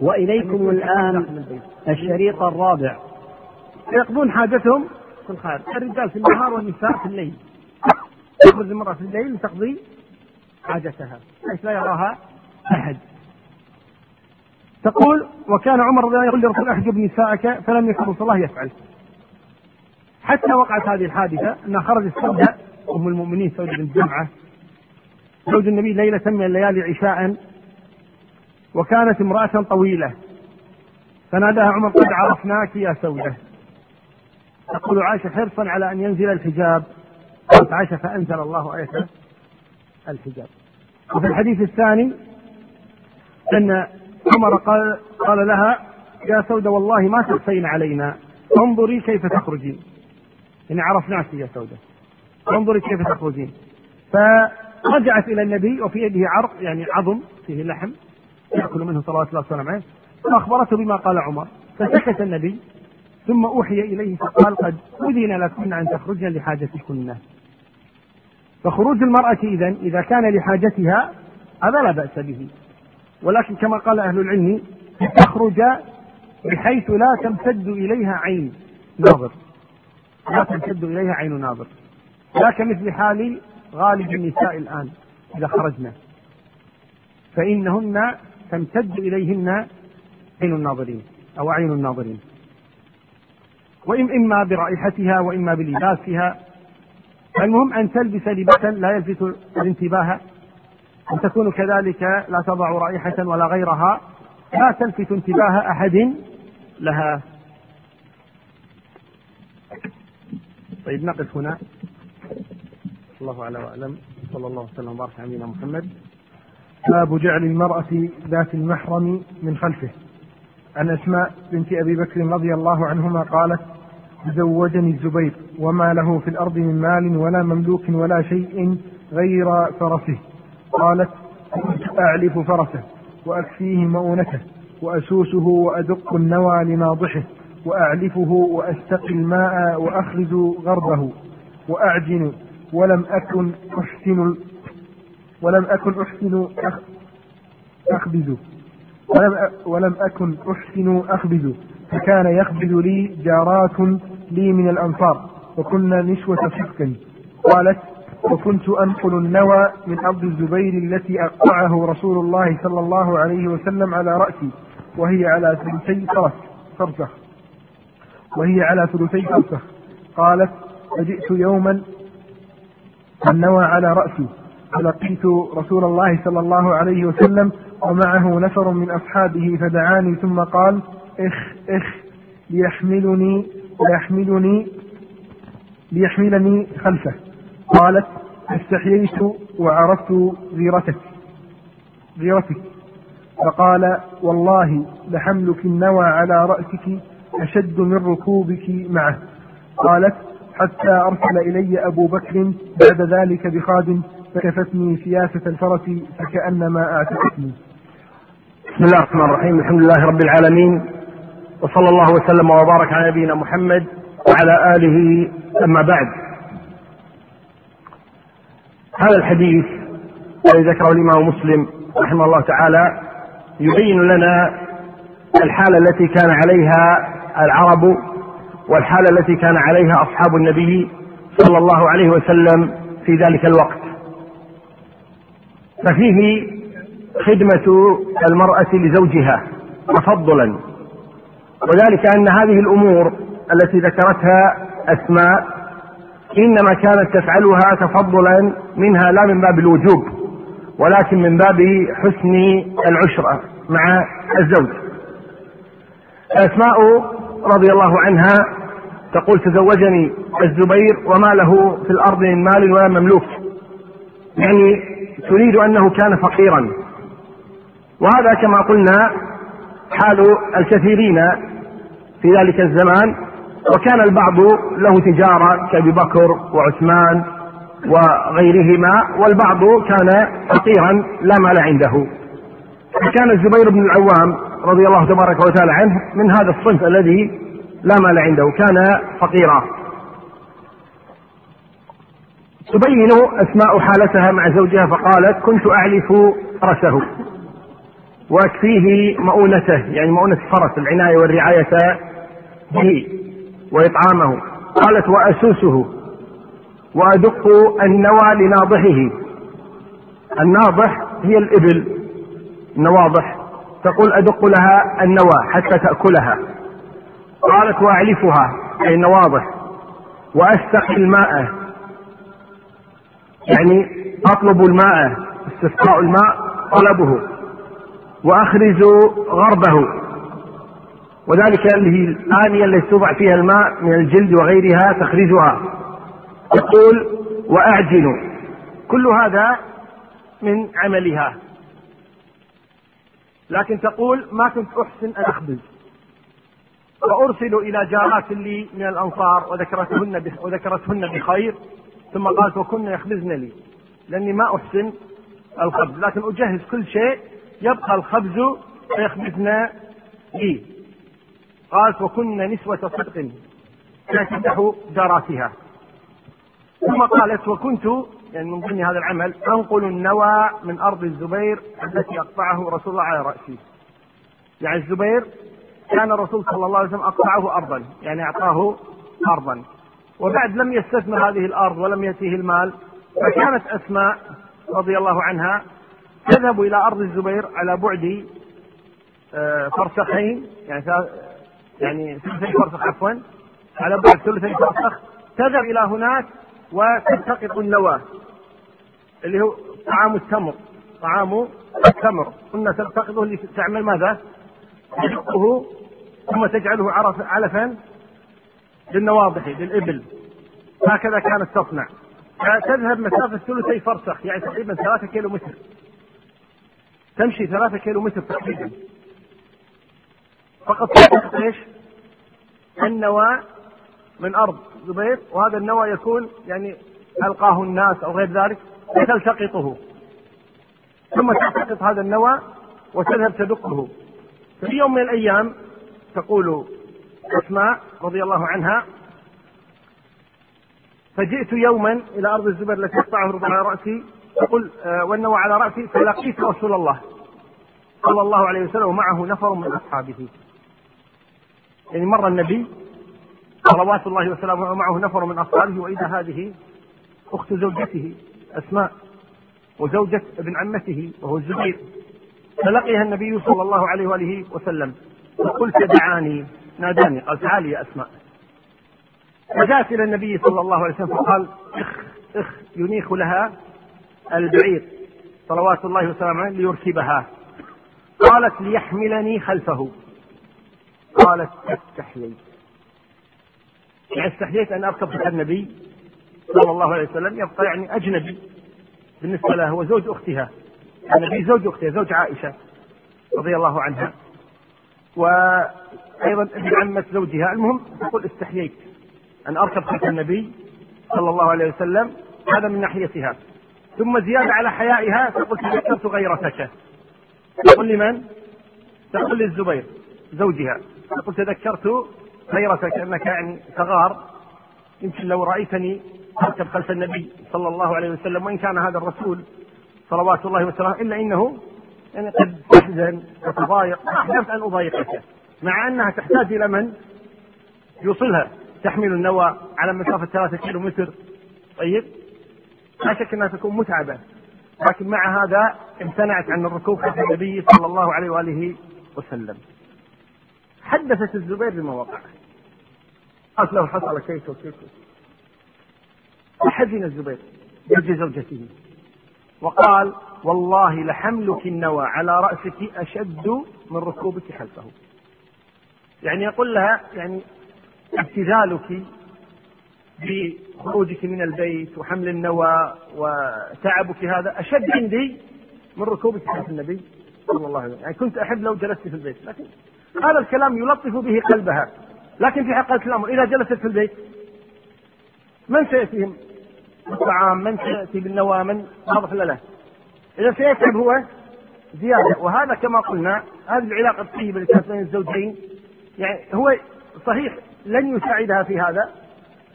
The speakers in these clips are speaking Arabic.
وإليكم الآن الشريط الرابع. يقضون حاجتهم؟ في الخارج الرجال في النهار والنساء في الليل. تخرج المرأة في الليل لتقضي حاجتها. حيث لا يراها أحد. تقول وكان عمر رضي الله عنه يقول لرسول احجب نساءك فلم يكن رسول الله يفعل. حتى وقعت هذه الحادثة أنها خرجت سودة أم المؤمنين سودة بنت جمعة زوج النبي ليلة من الليالي عشاء وكانت امرأة طويلة. فناداها عمر قد عرفناك يا سودة. تقول عائشة حرصا على أن ينزل الحجاب. قالت عائشة فأنزل الله آية الحجاب. وفي الحديث الثاني أن عمر قال قال لها يا سودة والله ما تخفين علينا. انظري كيف تخرجين. يعني عرفناك يا سودة. انظري كيف تخرجين. فرجعت إلى النبي وفي يده عرق يعني عظم فيه لحم. يأكل منه صلوات الله وسلامه عليه. فأخبرته بما قال عمر. فسكت النبي ثم أوحي إليه فقال قد أذن لكن أن تخرجن لحاجتكن فخروج المرأة إذا إذا كان لحاجتها هذا لا بأس به. ولكن كما قال أهل العلم تخرج بحيث لا تمتد إليها عين ناظر. لا تمتد إليها عين ناظر. لا كمثل حال غالب النساء الآن إذا خرجنا فإنهن تمتد إليهن عين الناظرين أو عين الناظرين. وإن إما برائحتها وإما بلباسها. المهم أن تلبس لباسا لا يلفت الانتباه. أن تكون كذلك لا تضع رائحة ولا غيرها. لا تلفت انتباه أحد لها. طيب نقف هنا. الله أعلى وأعلم. الله وسلم وبارك على نبينا محمد. باب جعل المرأة ذات المحرم من خلفه. عن أسماء بنت أبي بكر رضي الله عنهما قالت تزوجني الزبير وما له في الأرض من مال ولا مملوك ولا شيء غير فرسه. قالت أعلف فرسه وأكفيه مؤونته وأسوسه وأدق النوى لناضحه وأعلفه وأستقي الماء وأخرج غربه وأعجن ولم أكن أحسن ولم أكن أحسن أخبز. ولم ولم أكن أحسن أخبز. فكان يخبز لي جارات لي من الأنصار وكنا نسوة صدق قالت وكنت أنقل النوى من أرض الزبير التي أقطعه رسول الله صلى الله عليه وسلم على رأسي وهي على ثلثي فرس فرسخ وهي على ثلثي فرسخ قالت فجئت يوما النوى على رأسي. فلقيت رسول الله صلى الله عليه وسلم ومعه نفر من أصحابه فدعاني ثم قال إخ إخ ليحملني ليحملني ليحملني خلفه. قالت استحييت وعرفت غيرتك غيرتك. فقال والله لحملك النوى على رأسك أشد من ركوبك معه. قالت حتى أرسل إلي أبو بكر بعد ذلك بخادم فكفتني سياسة الفرس فكأنما أعتقتني. بسم الله الرحمن الرحيم. الحمد لله رب العالمين. وصلى الله وسلم وبارك على نبينا محمد وعلى آله. أما بعد. هذا الحديث الذي ذكره الإمام مسلم رحمه الله تعالى يبين لنا الحالة التي كان عليها العرب والحالة التي كان عليها أصحاب النبي صلى الله عليه وسلم في ذلك الوقت. ففيه خدمة المرأة لزوجها تفضلا. وذلك أن هذه الأمور التي ذكرتها أسماء إنما كانت تفعلها تفضلا منها لا من باب الوجوب ولكن من باب حسن العشرة مع الزوج. أسماء رضي الله عنها تقول تزوجني الزبير وما له في الأرض من مال ولا مملوك. يعني تريد أنه كان فقيرا. وهذا كما قلنا حال الكثيرين في ذلك الزمان وكان البعض له تجارة كأبي بكر وعثمان وغيرهما والبعض كان فقيرا لا مال عنده. فكان الزبير بن العوام رضي الله تبارك وتعالى عنه من هذا الصنف الذي لا مال عنده كان فقيرا. تبين أسماء حالتها مع زوجها فقالت كنت اعلف فرسه. وأكفيه مؤونته يعني مؤونة الفرس العناية والرعاية به وإطعامه. قالت وأسوسه وأدق النوى لناضحه. الناضح هي الإبل. النواضح تقول أدق لها النوى حتى تأكلها. قالت وأعلفها أي النواضح. وأستقي الماء. يعني أطلب الماء استسقاء الماء طلبه وأخرج غربه. وذلك اللي هي الآنية التي توضع فيها الماء من الجلد وغيرها تخرجها. تقول وأعجن كل هذا من عملها. لكن تقول ما كنت أحسن أن أخبز. وأرسل إلى جارات لي من الأنصار وذكرتهن وذكرتهن بخير. ثم قالت وكن يخبزن لي لأني ما أحسن الخبز لكن أجهز كل شيء يبقى الخبز فيخبزن لي قالت وكن نسوة صدق تفتح جاراتها ثم قالت وكنت يعني من ضمن هذا العمل أنقل النوى من أرض الزبير التي أقطعه رسول الله على رأسي. يعني الزبير كان الرسول صلى الله عليه وسلم أقطعه ارضا، يعني أعطاه ارضا. وبعد لم يستثمر هذه الأرض ولم يأتيه المال فكانت أسماء رضي الله عنها تذهب إلى أرض الزبير على بعد آه، فرسخين يعني يعني ثلثي فرسخ عفوا على بعد ثلثي فرسخ تذهب إلى هناك وتلتقط النواة اللي هو طعام التمر طعام التمر كنا تلتقطه اللي تعمل ماذا؟ تدقه ثم تجعله علفا للنواضح للإبل. هكذا كانت تصنع. فتذهب مسافة ثلثي فرسخ يعني تقريبا ثلاثة كيلو متر. تمشي ثلاثة كيلو متر تقريبا. فقط تلتقط إيش؟ النواة من أرض زبير وهذا النوى يكون يعني ألقاه الناس أو غير ذلك وتلتقطه. ثم تلتقط هذا النوى وتذهب تدقه. في يوم من الأيام تقول أسماء رضي الله عنها. فجئت يوما إلى أرض الزبير التي الرضا على رأسي. تقول آه، والنوى على رأسي. فلقيت رسول الله صلى الله عليه وسلم ومعه نفر من أصحابه. يعني مر النبي صلوات الله وسلامه معه نفر من أصحابه. وإذا هذه أخت زوجته أسماء وزوجة ابن عمته وهو الزبير. فلقيها النبي صلى الله عليه وآله وسلم. فقلت دعاني ناداني قال تعالي يا أسماء. فجاءت إلى النبي صلى الله عليه وسلم فقال إخ إخ ينيخ لها البعير صلوات الله وسلامه عليه ليركبها. قالت ليحملني خلفه. قالت استحييت. يعني استحييت أن أركب خلف النبي صلى الله عليه وسلم يبقى يعني أجنبي. بالنسبة له هو زوج أختها. النبي زوج أختها زوج عائشة رضي الله عنها. وأيضا ابن عمه زوجها. المهم تقول استحييت أن أركب خلف النبي صلى الله عليه وسلم هذا من ناحيتها. ثم زيادة على حيائها تقول تذكرت غيرتك تقول لمن؟ تقول للزبير زوجها. تقول تذكرت غيرتك أنك يعني صغار. يمكن لو رأيتني أركب خلف النبي صلى الله عليه وسلم وإن كان هذا الرسول صلوات الله وسلامه إلا إنه يعني قد تحزن وتضايق. احببت ان اضايقك مع أنها تحتاج إلى من؟ يوصلها. تحمل النوى على مسافة ثلاثة كيلو متر طيب؟ لا شك أنها تكون متعبة. لكن مع هذا امتنعت عن الركوب خلف النبي صلى الله عليه وآله وسلم. حدثت الزبير بما وقع قالت له حصل كيف وكيف فحزن الزبير يجي زوجته وقال والله لحملك النوى على رأسك أشد من ركوبك خلفه. يعني يقول لها يعني ابتذالك بخروجك من البيت وحمل النوى وتعبك هذا أشد عندي من ركوبك خلف النبي صلى الله عليه وسلم. يعني كنت أحب لو جلست في البيت لكن هذا الكلام يلطف به قلبها. لكن في حقيقة الأمر إذا جلست في البيت من سيأتيهم؟ بالطعام من سيأتي بالنوى من واضح له إذا سيتعب هو زيادة. وهذا كما قلنا هذه العلاقة الطيبة كانت بين الزوجين يعني هو صحيح لن يساعدها في هذا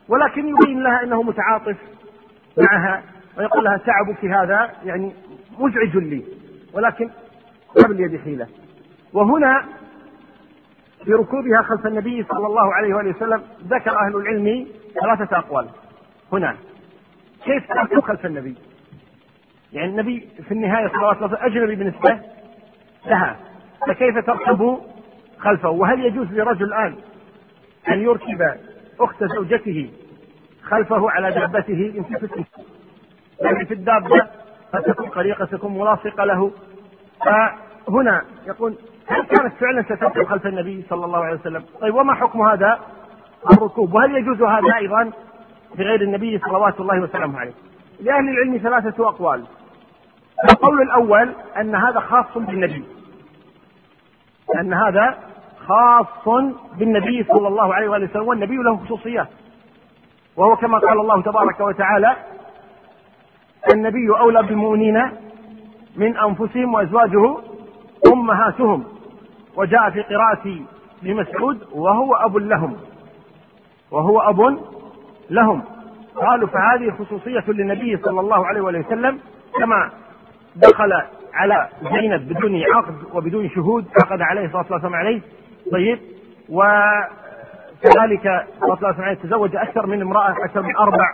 ولكن يبين لها إنه متعاطف معها ويقول لها تعبك هذا يعني مزعج لي ولكن ما باليد حيلة. وهنا في ركوبها خلف النبي صلى الله عليه وآله وسلم ذكر أهل العلم ثلاثة أقوال. هنا كيف تركب خلف النبي؟ يعني النبي في النهاية صلوات الله أجنبي بالنسبة لها فكيف تركب خلفه وهل يجوز لرجل الآن أن يركب أخت زوجته خلفه على دابته إن يعني في الدابة قد تكون طريقة تكون ملاصقة له فهنا يقول هل كانت فعلا ستركب خلف النبي صلى الله عليه وسلم؟ طيب وما حكم هذا الركوب؟ وهل يجوز هذا أيضا بغير النبي صلوات الله وسلامه عليه؟ لأهل العلم ثلاثة أقوال. القول الأول أن هذا خاص بالنبي. أن هذا خاص بالنبي صلى الله عليه وآله وسلم والنبي له خصوصيات. وهو كما قال الله تبارك وتعالى النبي أولى بالمؤمنين من أنفسهم وأزواجه أمهاتهم وجاء في قراءة لمسعود وهو أب لهم وهو أب لهم قالوا فهذه خصوصية للنبي صلى الله عليه وسلم كما دخل على زينب بدون عقد وبدون شهود عقد عليه صلى الله عليه. وسلم عليه طيب وكذلك صلى الله عليه وسلم تزوج أكثر من امرأة أكثر من أربع.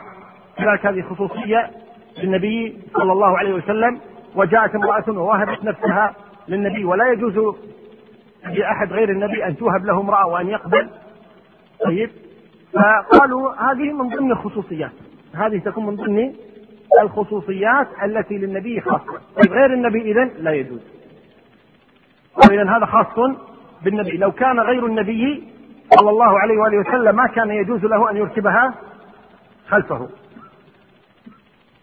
كذلك هذه خصوصية للنبي صلى الله عليه وسلم وجاءت امرأة ووهبت نفسها للنبي. ولا يجوز لأحد غير النبي أن توهب له امرأة وأن يقبل. طيب فقالوا هذه من ضمن الخصوصيات هذه تكون من ضمن الخصوصيات التي للنبي خاصة طيب غير النبي إذن لا يجوز. إذا هذا خاص بالنبي. لو كان غير النبي صلى الله عليه وآله وسلم ما كان يجوز له أن يركبها خلفه.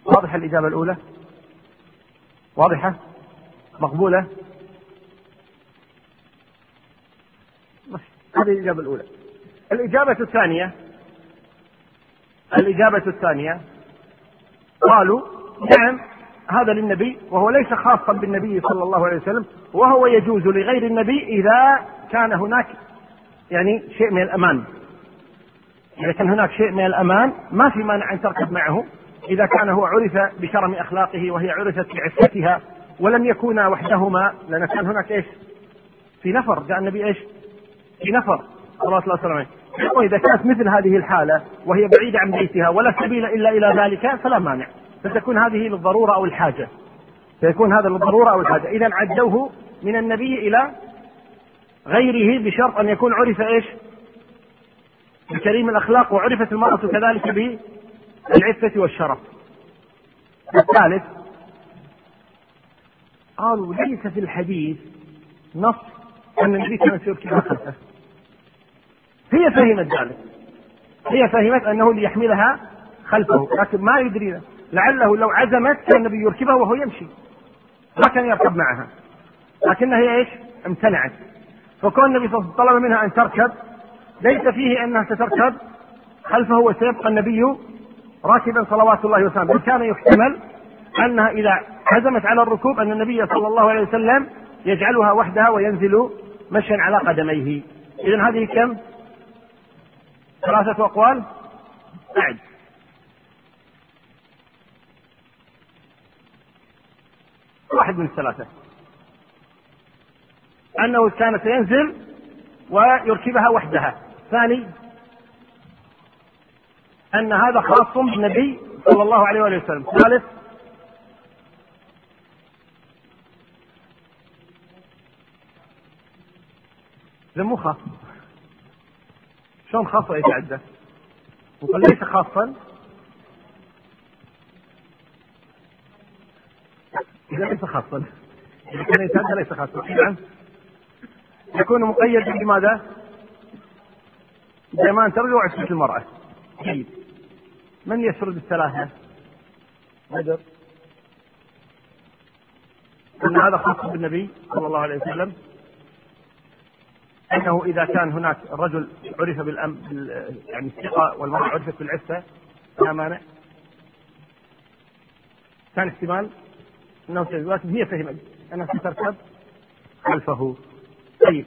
واضحة الإجابة الأولى؟ واضحة؟ مقبولة؟ هذه الإجابة الأولى. الإجابة الثانية الإجابة الثانية قالوا نعم هذا للنبي وهو ليس خاصا بالنبي صلى الله عليه وسلم وهو يجوز لغير النبي إذا كان هناك يعني شيء من الأمان. إذا كان هناك شيء من الأمان ما في مانع أن تركب معه. إذا كان هو عرف بكرم أخلاقه وهي عرفت بعفتها ولم يكونا وحدهما لأن كان هناك إيش؟ في نفر. جاء النبي إيش؟ في نفر. صلى الله وسلم وإذا كانت مثل هذه الحالة وهي بعيدة عن بيتها ولا سبيل إلا إلى ذلك فلا مانع. فتكون هذه للضرورة أو الحاجة. فيكون هذا للضرورة أو الحاجة. إذا عدوه من النبي إلى غيره بشرط أن يكون عرف إيش؟ بكريم الأخلاق وعرفت المرأة كذلك بالعفة والشرف. الثالث قالوا ليس في الحديث نص أن النبي كان سيركبها خلفه هي فهمت ذلك. هي فهمت أنه ليحملها خلفه لكن ما يدري. لعله لو عزمت كان النبي يركبها وهو يمشي. ما كان يركب معها. لكنها هي إيش؟ امتنعت. فكون النبي صلى الله عليه وسلم طلب منها أن تركب ليس فيه أنها ستركب خلفه وسيبقى النبي راكبا صلوات الله وسلامه. بل كان يحتمل أنها إذا عزمت على الركوب أن النبي صلى الله عليه وسلم يجعلها وحدها وينزل مشيا على قدميه. اذا هذه كم؟ ثلاثة أقوال؟ أعد واحد من الثلاثة. أنه كان سينزل ويركبها وحدها. ثاني أن هذا خاص بالنبي صلى الله عليه وآله وسلم. ثالث مو خاص. شلون خاص يتعدى؟ وقال ليس خاصا. إذا ليس خاصا. إذا كان يتعدى ليس خاصا. نعم. يكون مقيدا بماذا؟ زمان ترجع عصمة المرأة جيد من يسرد الثلاثة؟ بدر أن هذا خاص بالنبي صلى الله عليه وسلم. أنه إذا كان هناك الرجل عرف بالأم بال يعني الثقة والمراه عرفت بالعفة لا مانع. كان احتمال أنه لكن هي فهمت. انها ستركب خلفه. طيب.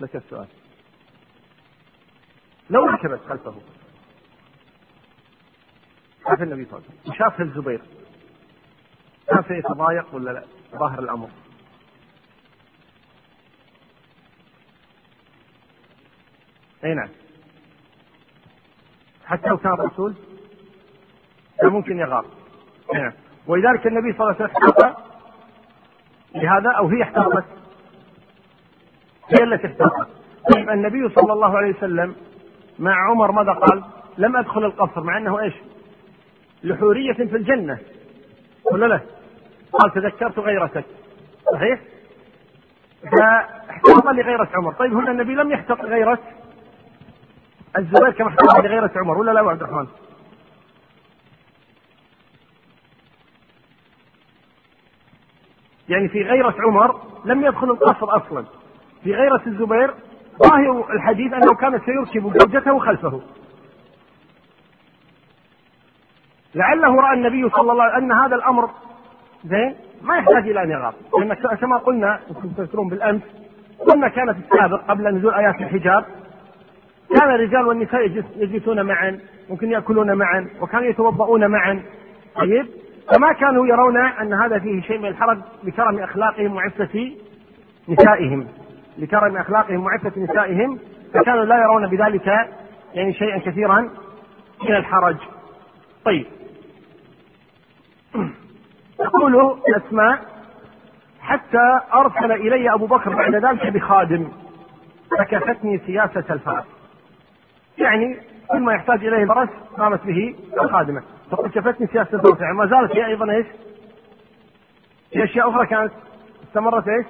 لك السؤال. لو ركبت خلفه. شاف النبي صلى الله عليه وسلم. وشافها الزبير. الآن سيتضايق ولا لا؟ ظاهر الأمر. أي نعم. حتى لو كان رسول ممكن يغار. أي نعم. ولذلك النبي صلى الله عليه وسلم احتاط لهذا أو هي احتاطت؟ هي التي احتاطت. طيب النبي صلى الله عليه وسلم مع عمر ماذا قال؟ لم أدخل القصر مع أنه إيش؟ لحورية في الجنة ولا لا؟ قال تذكرت غيرتك صحيح؟ فاحتاط لغيرة عمر طيب هنا النبي لم يحتط لغيرة الزبير كما احتاط لغيرة عمر ولا لا عبد الرحمن؟ يعني في غيرة عمر لم يدخل القصر أصلا. في غيرة الزبير ظاهر الحديث أنه كان سيركب زوجته خلفه. لعله رأى النبي صلى الله عليه وسلم أن هذا الأمر زين ما يحتاج إلى أن يغار لأن كما قلنا تذكرون بالأمس قلنا كان في السابق قبل نزول آيات الحجاب كان الرجال والنساء يجلسون معا ممكن يأكلون معا وكانوا يتوضؤون معا. طيب؟ فما كانوا يرون أن هذا فيه شيء من الحرج لكرم أخلاقهم وعفة نسائهم. لكرم أخلاقهم وعفة نسائهم فكانوا لا يرون بذلك يعني شيئا كثيرا من الحرج. طيب. تقول أسماء حتى أرسل إلي أبو بكر بعد ذلك بخادم فكفتني سياسة الفرس. يعني كل ما يحتاج إليه الفرس قامت به الخادمة تقول كفتني سياسة الفرس يعني ما زالت هي أيضا إيش؟ في أشياء أخرى كانت استمرت إيش؟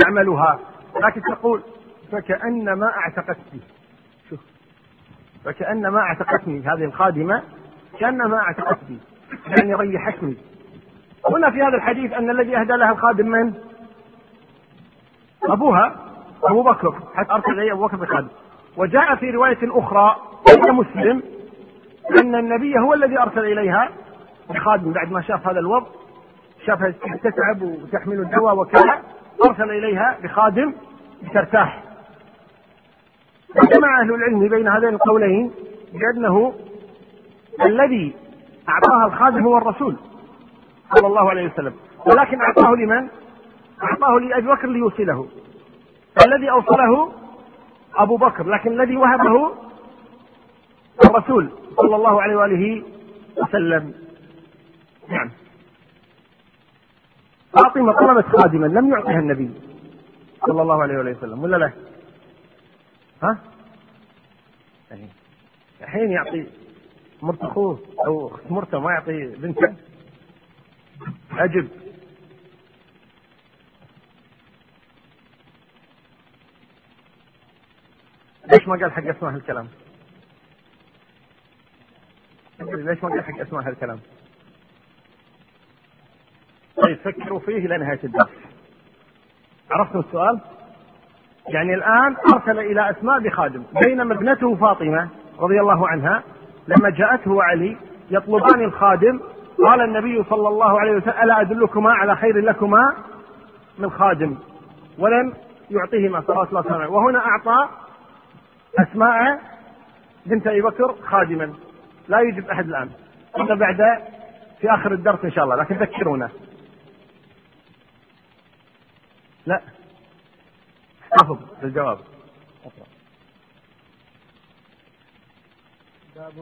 تعملها لكن تقول فكأنما أعتقدتني. شوف. فكأنما أعتقدتني. هذه الخادمة كأنما أعتقدتني. يعني ريحتني. هنا في هذا الحديث أن الذي أهدى لها الخادم من؟ أبوها. أبو بكر. حتى أرسل إليه أبو بكر بخادم وجاء في رواية أخرى عند مسلم أن النبي هو الذي أرسل إليها بخادم بعد ما شاف هذا الوضع شافها تتعب وتحمل الدواء وكذا أرسل إليها بخادم لترتاح. وجمع أهل العلم بين هذين القولين بأنه الذي أعطاها الخادم هو الرسول صلى الله عليه وسلم. ولكن أعطاه لمن؟ أعطاه لأبي بكر ليوصله. الذي أوصله أبو بكر لكن الذي وهبه الرسول صلى الله عليه وآله وسلم نعم فاطمة طلبت خادما لم يعطها النبي صلى الله عليه وآله وسلم ولا لا؟ ها؟ الحين يعطي مرت أخوه أو مرته ما يعطي بنته أجب ليش ما قال حق أسماء هالكلام؟ ليش ما قال حق أسماء هالكلام؟ طيب فكروا فيه إلى نهاية الدرس. عرفتم السؤال؟ يعني الآن أرسل إلى أسماء بخادم بينما ابنته فاطمة رضي الله عنها لما جاءته علي يطلبان الخادم قال النبي صلى الله عليه وسلم ألا أدلكما على خير لكما من خادم ولم يعطيهما صلى الله وسلم وهنا أعطى أسماء بنت أبي بكر خادما. لا يوجد أحد الآن. إلا بعد في آخر الدرس إن شاء الله لكن ذكرونا. لا. احفظ الجواب باب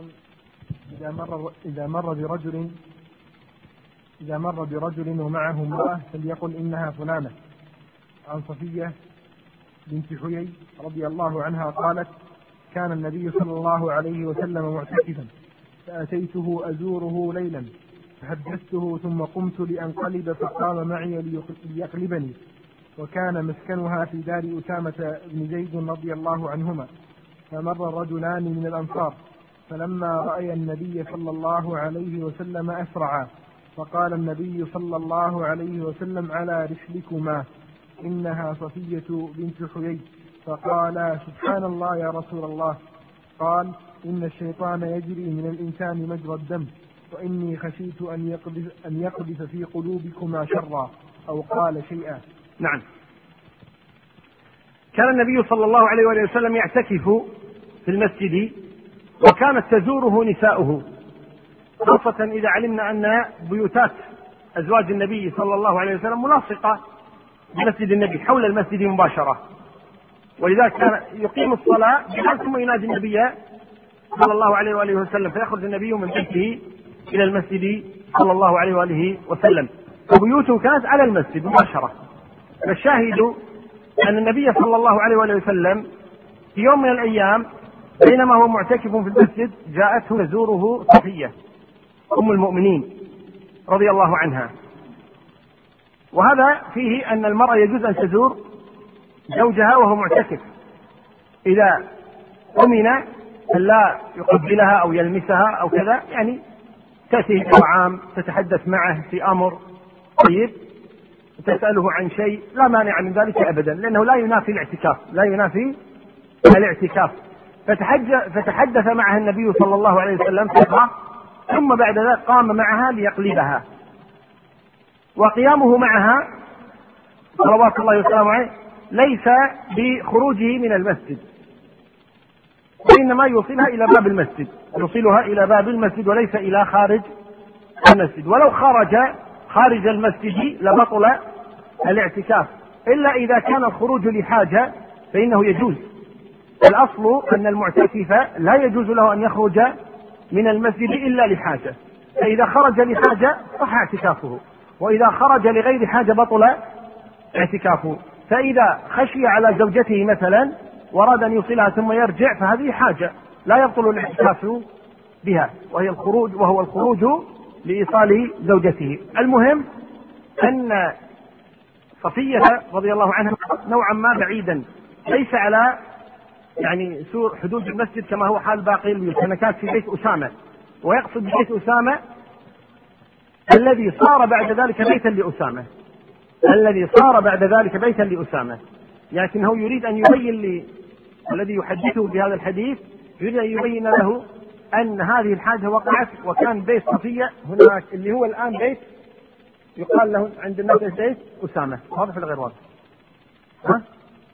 إذا مر إذا مر برجل إذا مر برجل ومعه امرأة فليقل إنها فلانة. عن صفية بنت حيي رضي الله عنها قالت كان النبي صلى الله عليه وسلم معتكفا. فأتيته أزوره ليلا فحدثته ثم قمت لأنقلب فقام معي ليقلبني. وكان مسكنها في دار أسامة بن زيد رضي الله عنهما فمر رجلان من الأنصار. فلما رأي النبي صلى الله عليه وسلم أسرعا فقال النبي صلى الله عليه وسلم على رحلكما إنها صفية بنت حيي. فقال سبحان الله يا رسول الله. قال إن الشيطان يجري من الإنسان مجرى الدم وإني خشيت أن يقذف, أن يقذف في قلوبكما شرا أو قال شيئا. نعم. كان النبي صلى الله عليه وسلم يعتكف في المسجد وكانت تزوره نساؤه خاصة إذا علمنا أن بيوتات أزواج النبي صلى الله عليه وسلم ملاصقة بمسجد النبي حول المسجد مباشرة. ولذلك كان يقيم الصلاة بحال ثم ينادي النبي صلى الله عليه وآله وسلم فيخرج النبي من بيته إلى المسجد صلى الله عليه وآله وسلم. وبيوته كانت على المسجد مباشرة. فالشاهد أن النبي صلى الله عليه وآله وسلم في يوم من الأيام بينما هو معتكف في المسجد جاءته تزوره صفية أم المؤمنين رضي الله عنها. وهذا فيه أن المرأة يجوز أن تزور زوجها وهو معتكف. إذا أمن أن لا يقبلها أو يلمسها أو كذا يعني تأتيه طعام تتحدث معه في أمر طيب تسأله عن شيء لا مانع من ذلك ابدا لأنه لا ينافي الاعتكاف لا ينافي الاعتكاف. فتحدث معها النبي صلى الله عليه وسلم فترة ثم بعد ذلك قام معها ليقلبها. وقيامه معها صلوات الله وسلامه عليه ليس بخروجه من المسجد. وإنما يوصلها إلى باب المسجد. يوصلها إلى باب المسجد وليس إلى خارج المسجد. ولو خرج خارج المسجد لبطل الاعتكاف. إلا إذا كان الخروج لحاجة فإنه يجوز. الأصل أن المعتكف لا يجوز له أن يخرج من المسجد إلا لحاجة. فإذا خرج لحاجة صح اعتكافه. وإذا خرج لغير حاجة بطل اعتكافه. فإذا خشي على زوجته مثلا وأراد أن يوصلها ثم يرجع فهذه حاجة لا يبطل الاعتكاف بها وهي الخروج وهو الخروج لإيصال زوجته. المهم أن صفية رضي الله عنها نوعا ما بعيدا ليس على يعني سور حدود المسجد كما هو حال باقي الممتلكات في بيت أسامة. ويقصد بيت أسامة الذي صار بعد ذلك بيتا لأسامة. الذي صار بعد ذلك بيتا لأسامة. لكنه يريد أن يبين لي الذي يحدثه بهذا الحديث يريد أن يبين له أن هذه الحاجة وقعت وكان بيت صفية هناك اللي هو الآن بيت يقال له عند الناس بيت أسامة. واضح ولا غير واضح؟ ها؟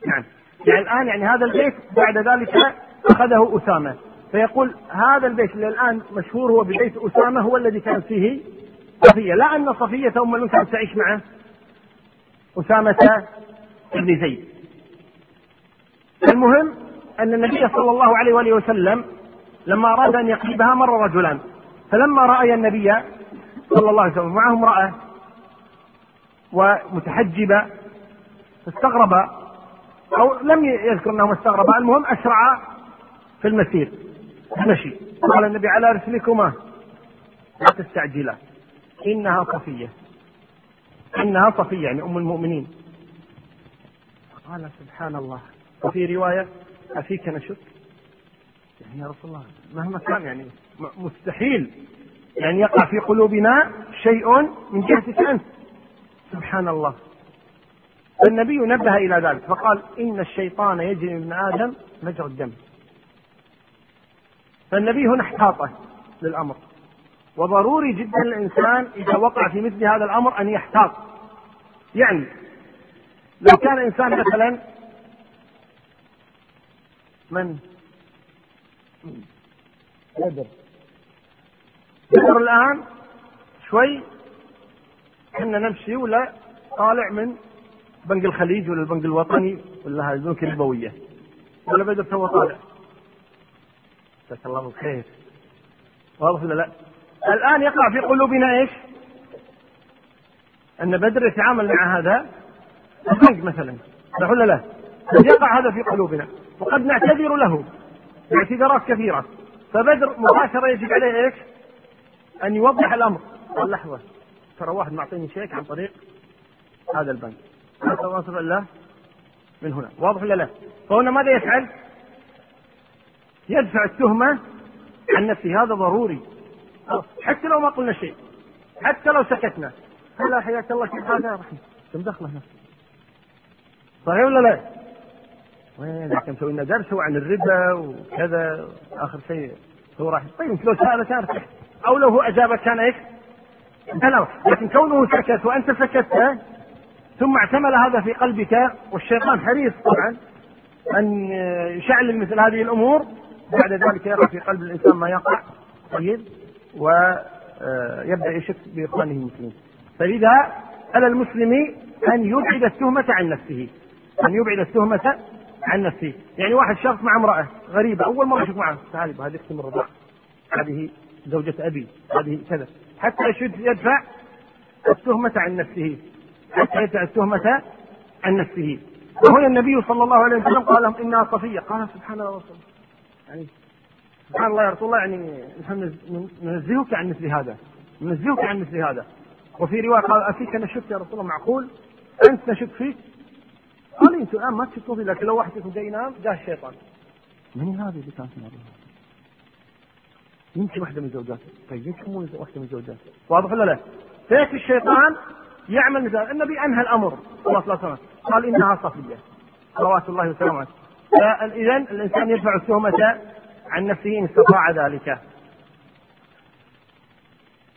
نعم. يعني الآن يعني هذا البيت بعد ذلك أخذه أسامة. فيقول هذا البيت اللي الآن مشهور هو ببيت أسامة هو الذي كان فيه صفية. لا أن صفية أم كانت تعيش معه. أسامة بن زيد. المهم أن النبي صلى الله عليه وآله وسلم لما أراد أن يقلبها مر رجلان فلما رأي النبي صلى الله عليه وسلم معه امرأة ومتحجبة فاستغرب أو لم يذكر أنهما استغربا المهم أسرع في المسير. المشي قال النبي على رسلكما لا تستعجلا إنها صفية. إنها صفية يعني أم المؤمنين. قال سبحان الله. وفي رواية أفيك نشك يعني يا رسول الله مهما كان يعني مستحيل. يعني يقع في قلوبنا شيء من جهتك أنت. سبحان الله. النبي نبه إلى ذلك فقال إن الشيطان يجري من آدم مجرى الدم. فالنبي هنا احتاطه للأمر. وضروري جدا الإنسان إذا وقع في مثل هذا الأمر أن يحتاط. يعني لو كان إنسان مثلا من؟ بدر بدر الآن شوي كنا نمشي ولا طالع من بنك الخليج ولا البنك الوطني ولا هذه البنوك الربوية. ولا بدر تو طالع. جزاك الله بالخير. واضح ولا لا؟ الآن يقع في قلوبنا إيش؟ أن بدر يتعامل مع هذا البنك مثلا صح ولا لا؟ قد يقع هذا في قلوبنا وقد نعتذر له باعتذارات كثيرة فبدر مباشرة يجب عليه إيش؟ أن يوضح الأمر قال لحظة ترى واحد معطيني شيك عن طريق هذا البنك سبحانه الله من هنا واضح ولا لا؟ فهنا ماذا يفعل؟ يدفع التهمة عن نفسه هذا ضروري حتى لو ما قلنا شيء. حتى لو سكتنا. هلا حياك الله كيف هذا رحمة. كم دخله نفسه صحيح ولا لا؟ وين؟ كم مسوي لنا درس عن الربا وكذا آخر شيء هو راح. طيب لو سأل كان أو لو هو أجابك كان إيش؟ لا لكن كونه سكت وأنت سكت ثم اعتمل هذا في قلبك والشيطان حريص طبعا أن يشعل مثل هذه الأمور. بعد ذلك يقع في قلب الإنسان ما يقع. طيب. ويبدا يشك بإخوانه المسلمين. فلذا على المسلم أن يبعد التهمة عن نفسه. أن يبعد التهمة عن نفسه. يعني واحد شخص مع امرأة غريبة أول مرة يشوف معه. تعالي هذه أختي من هذه زوجة أبي هذه كذا. حتى يدفع التهمة عن نفسه. حتى يدفع التهمة عن نفسه. وهنا النبي صلى الله عليه وسلم قال لهم إنها صفية. قال سبحان الله. يعني سبحان الله يا رسول الله يعني نحن ننزهك عن مثل هذا. ننزهك عن مثل هذا. وفي رواية قال أفيك نشك يا رسول الله؟ معقول. أنت نشك فيك؟ قال أنتم الآن ما تشكوا فيه لكن لو واحد فيكم جاي ينام جاء الشيطان. من هذه اللي كانت يمكن واحدة من زوجاته طيب يمكن مو واحدة من زوجاته واضح ولا لا؟ فيك الشيطان يعمل مثال النبي أنهى الأمر. صلى الله عليه وسلم. قال إنها صفية. صلوات الله وسلامه فاذا الإنسان يدفع التهمه عن نفسه إن استطاع ذلك.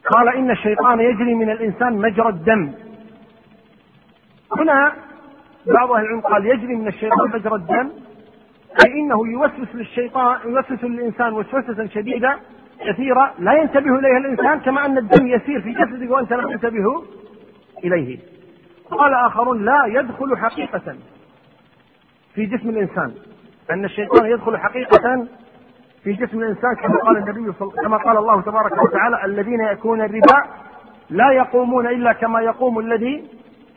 قال إن الشيطان يجري من الإنسان مجرى الدم. هنا بعض أهل العلم قال يجري من الشيطان مجرى الدم أي إنه يوسوس للشيطان يوسوس للإنسان وسوسة شديدة كثيرة لا ينتبه إليها الإنسان كما أن الدم يسير في جسدك وأنت لا تنتبه إليه. قال آخرون لا يدخل حقيقة في جسم الإنسان أن الشيطان يدخل حقيقة في جسم الإنسان كما قال النبي صل... كما قال الله تبارك وتعالى الذين يأكلون الربا لا يقومون إلا كما يقوم الذي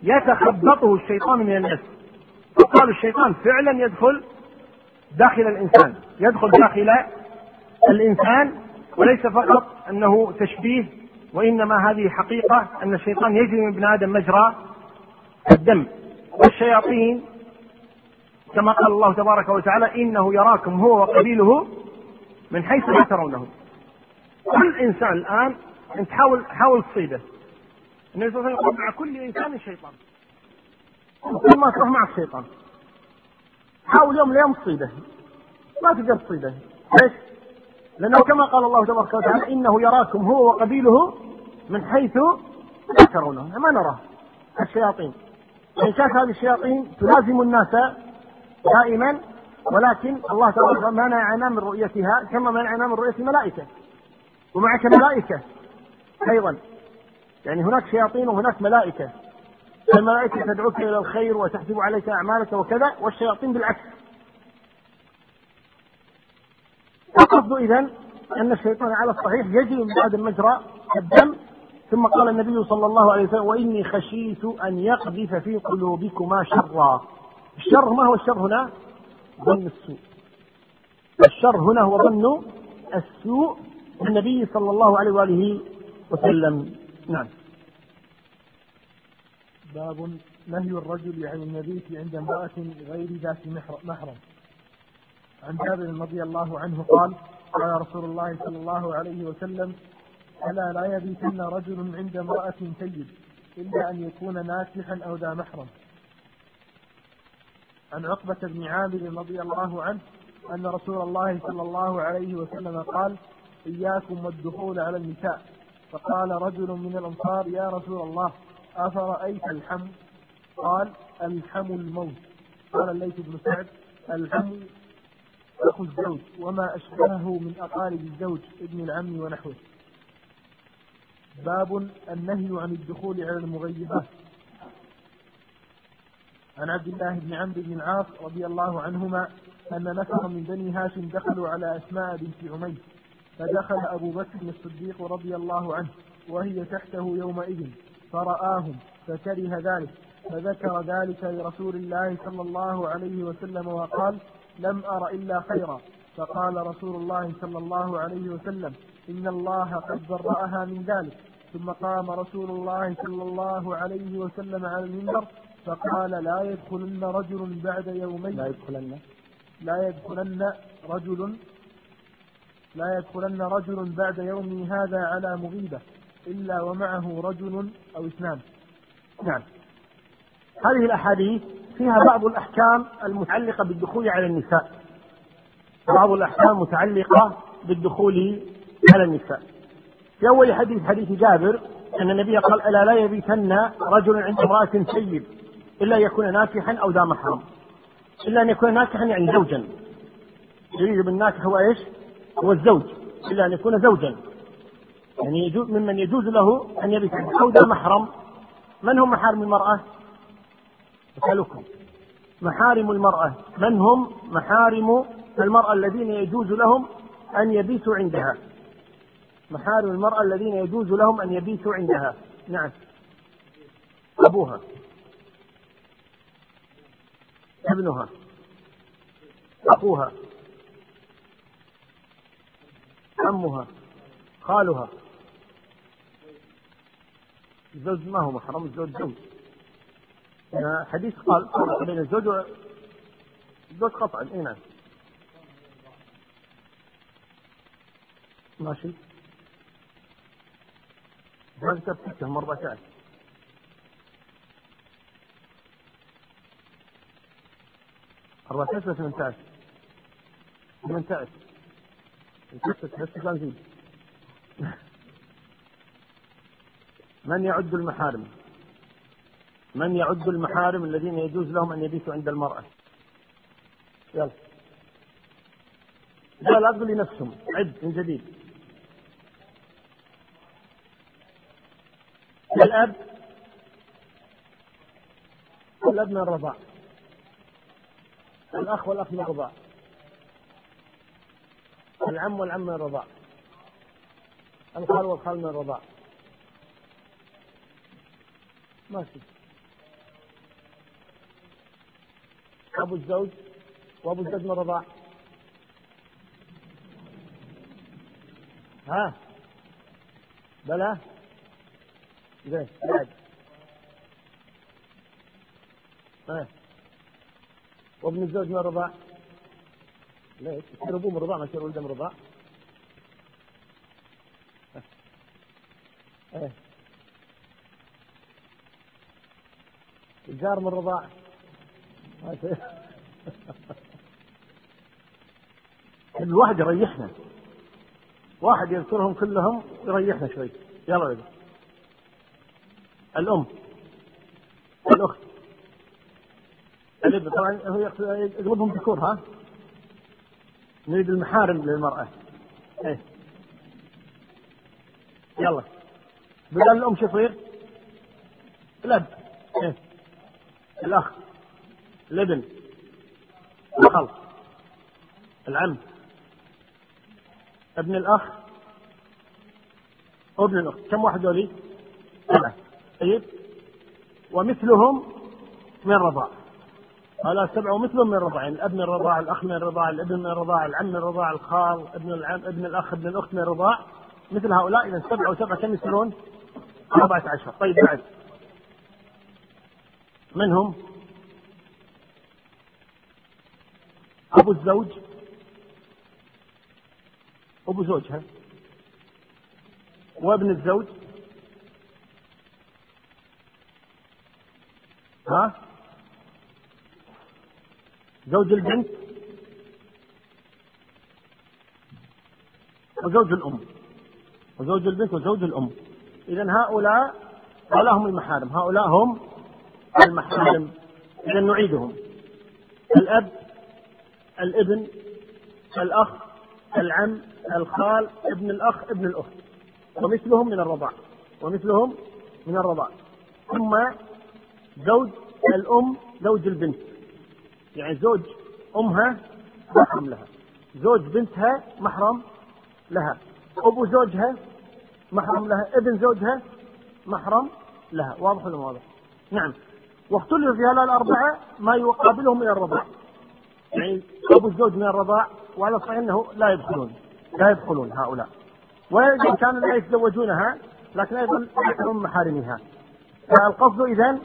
يتخبطه الشيطان من الناس. فقال الشيطان فعلا يدخل داخل الإنسان يدخل داخل الإنسان وليس فقط أنه تشبيه وإنما هذه حقيقة أن الشيطان يجري من ابن آدم مجرى الدم والشياطين. كما قال الله تبارك وتعالى إنه يراكم هو وقبيله من حيث لا ترونه كل إنسان الآن أنت حاول حاول تصيده النبي صلى الله عليه وسلم يقول مع كل إنسان شيطان. كل ما تروح مع الشيطان. حاول يوم اليوم تصيده ما تقدر تصيده ليش؟ لأنه كما قال الله تبارك وتعالى إنه يراكم هو وقبيله من حيث لا ترونه. ما نراه. الشياطين. إن كانت هذه الشياطين تلازم الناس دائما ولكن الله تبارك منعنا من رؤيتها كما منعنا من رؤية الملائكة. ومعك ملائكة أيضا. يعني هناك شياطين وهناك ملائكة. الملائكة تدعوك إلى الخير وتحسب عليك أعمالك وكذا والشياطين بالعكس. القصد اذا أن الشيطان على الصحيح يجري من بعد مجرى الدم ثم قال النبي صلى الله عليه وسلم وإني خشيت أن يقذف في قلوبكما شرا. الشر ما هو الشر هنا؟ ظن السوء. الشر هنا هو ظن السوء النبي صلى الله عليه وآله وسلم. نعم. باب نهي الرجل عن المبيت عند امرأة غير ذات محرم. عن جابر رضي الله عنه قال قال رسول الله صلى الله عليه وسلم ألا لا يبيتن رجل عند امرأة سيد إلا أن يكون ناكحا أو ذا محرم. عن عقبة بن عامر رضي الله عنه أن رسول الله صلى الله عليه وسلم قال إياكم والدخول على النساء. فقال رجل من الأنصار يا رسول الله أفرأيت الحم؟ قال الحم الموت. قال الليث بن سعد الحم أخو الزوج وما أشبهه من أقارب الزوج ابن العم ونحوه. باب النهي عن الدخول على المغيبات. عن عبد الله بن عمرو بن العاص رضي الله عنهما أن نفر من بني هاشم دخلوا على أسماء بنت عميس فدخل أبو بكر الصديق رضي الله عنه وهي تحته يومئذ فرآهم فكره ذلك فذكر ذلك لرسول الله صلى الله عليه وسلم وقال لم أر إلا خيرا. فقال رسول الله صلى الله عليه وسلم إن الله قد برأها من ذلك. ثم قام رسول الله صلى الله عليه وسلم على المنبر فقال لا يدخلن رجل بعد يومين. لا يدخلن. لا يدخلن رجل لا يدخلن رجل بعد يومي هذا على مغيبة إلا ومعه رجل أو اثنان. نعم. هذه الأحاديث فيها بعض الأحكام المتعلقة بالدخول على النساء. بعض الأحكام متعلقة بالدخول على النساء. في أول حديث حديث جابر أن النبي قال ألا لا يبيتن رجل عند امرأة سيد. إلا أن يكون ناكحا أو ذا محرم إلا أن يكون ناكحا يعني زوجا. يريد بالناكح هو إيش؟ هو الزوج. إلا أن يكون زوجا. يعني يجوز ممن يجوز له أن يبيت أو ذا محرم من هم محارم المرأة؟ أسألكم. محارم المرأة. من هم محارم المرأة الذين يجوز لهم أن يبيتوا عندها؟ محارم المرأة الذين يجوز لهم أن يبيتوا عندها. نعم. أبوها. ابنها أخوها عمها خالها. الزوج ما هو محرم الزوج زوج حديث قال بين الزوج والزوج قطعا إي نعم. ماشي. ما كتبتهم أربعة ساعات ولا ساعات؟ ثمان ساعات بس زين من يعد المحارم؟ من يعد المحارم الذين يجوز لهم أن يبيتوا عند المرأة؟ يلا. لا لا تقول لنفسهم عد من جديد. الأب الأب من الرضاع. الأخ والأخ من الرضاع. العم والعم من الرضاع. الخال والخال من الرضاع. ماشي. أبو الزوج وأبو الزوج من الرضاع. ها؟ بلى؟ زين بعد. ها؟ وابن الزوج من الرضاع. ليش؟ يصير أبوه من الرضاع ما يصير ولده من الرضاع. إيه الجار من الرضاع. الواحد يريحنا. واحد يذكرهم كلهم يريحنا شوي. يلا يلا الأم. الأخت. طبعا هو يقلبهم ذكور ها؟ نريد المحارم للمرأة. إيه. يلا. بدل الأم شو يصير؟ الأب. إيه. الأخ. الابن. الخل العم. ابن الأخ. وابن الأخت كم واحد ذولي؟ سبعة. طيب. ومثلهم من الرضاع هؤلاء سبعة ومثلهم من الرضاع يعني الأب من الرضاع الأخ من الرضاع الابن من الرضاع العم من الرضاع الخال ابن العم ابن الأخ ابن الأخت من الرضاع مثل هؤلاء إذا سبعة وسبعة كم يصيرون؟ أربعة عشر. طيب بعد. من هم؟ أبو الزوج. أبو زوجها وابن الزوج. ها؟ زوج البنت وزوج الأم وزوج البنت وزوج الأم. إذا هؤلاء هؤلاء هم المحارم هؤلاء هم المحارم. إذا نعيدهم. الأب الابن الأخ العم الخال ابن الأخ ابن الأخت. ومثلهم من الرضاع ومثلهم من الرضاع. ثم زوج الأم زوج البنت. يعني زوج أمها محرم لها. زوج بنتها محرم لها. أبو زوجها محرم لها. ابن زوجها محرم لها. واضح ولا واضح؟ نعم. واختلف في هؤلاء الأربعة ما يقابلهم من الرضاع. يعني أبو الزوج من الرضاع وعلى صحيح أنه لا يدخلون. لا يدخلون هؤلاء. وإن كانوا لا يتزوجونها لكن أيضا يحرم محارمها. فالقصد إذا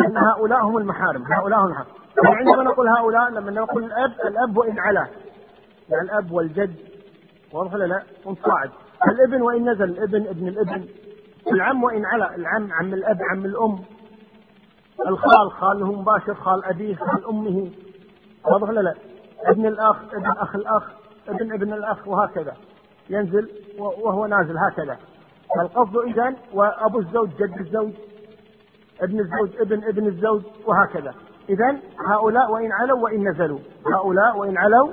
أن هؤلاء هم المحارم. هؤلاء هم المحارم وعندما نقول هؤلاء لما نقول الأب الأب وإن علا. يعني الأب والجد. واضح ولا لا؟ صاعد. الابن وإن نزل الابن ابن الابن. العم وإن علا. العم عم الأب عم الأم. الخال خاله مباشر خال أبيه خال أمه. واضح ولا لا؟ ابن الأخ ابن أخ الأخ ابن ابن الأخ وهكذا. ينزل وهو نازل هكذا. القصد إذا وأبو الزوج جد الزوج. ابن الزوج ابن ابن الزوج وهكذا. إذا هؤلاء وإن علوا وإن نزلوا. هؤلاء وإن علوا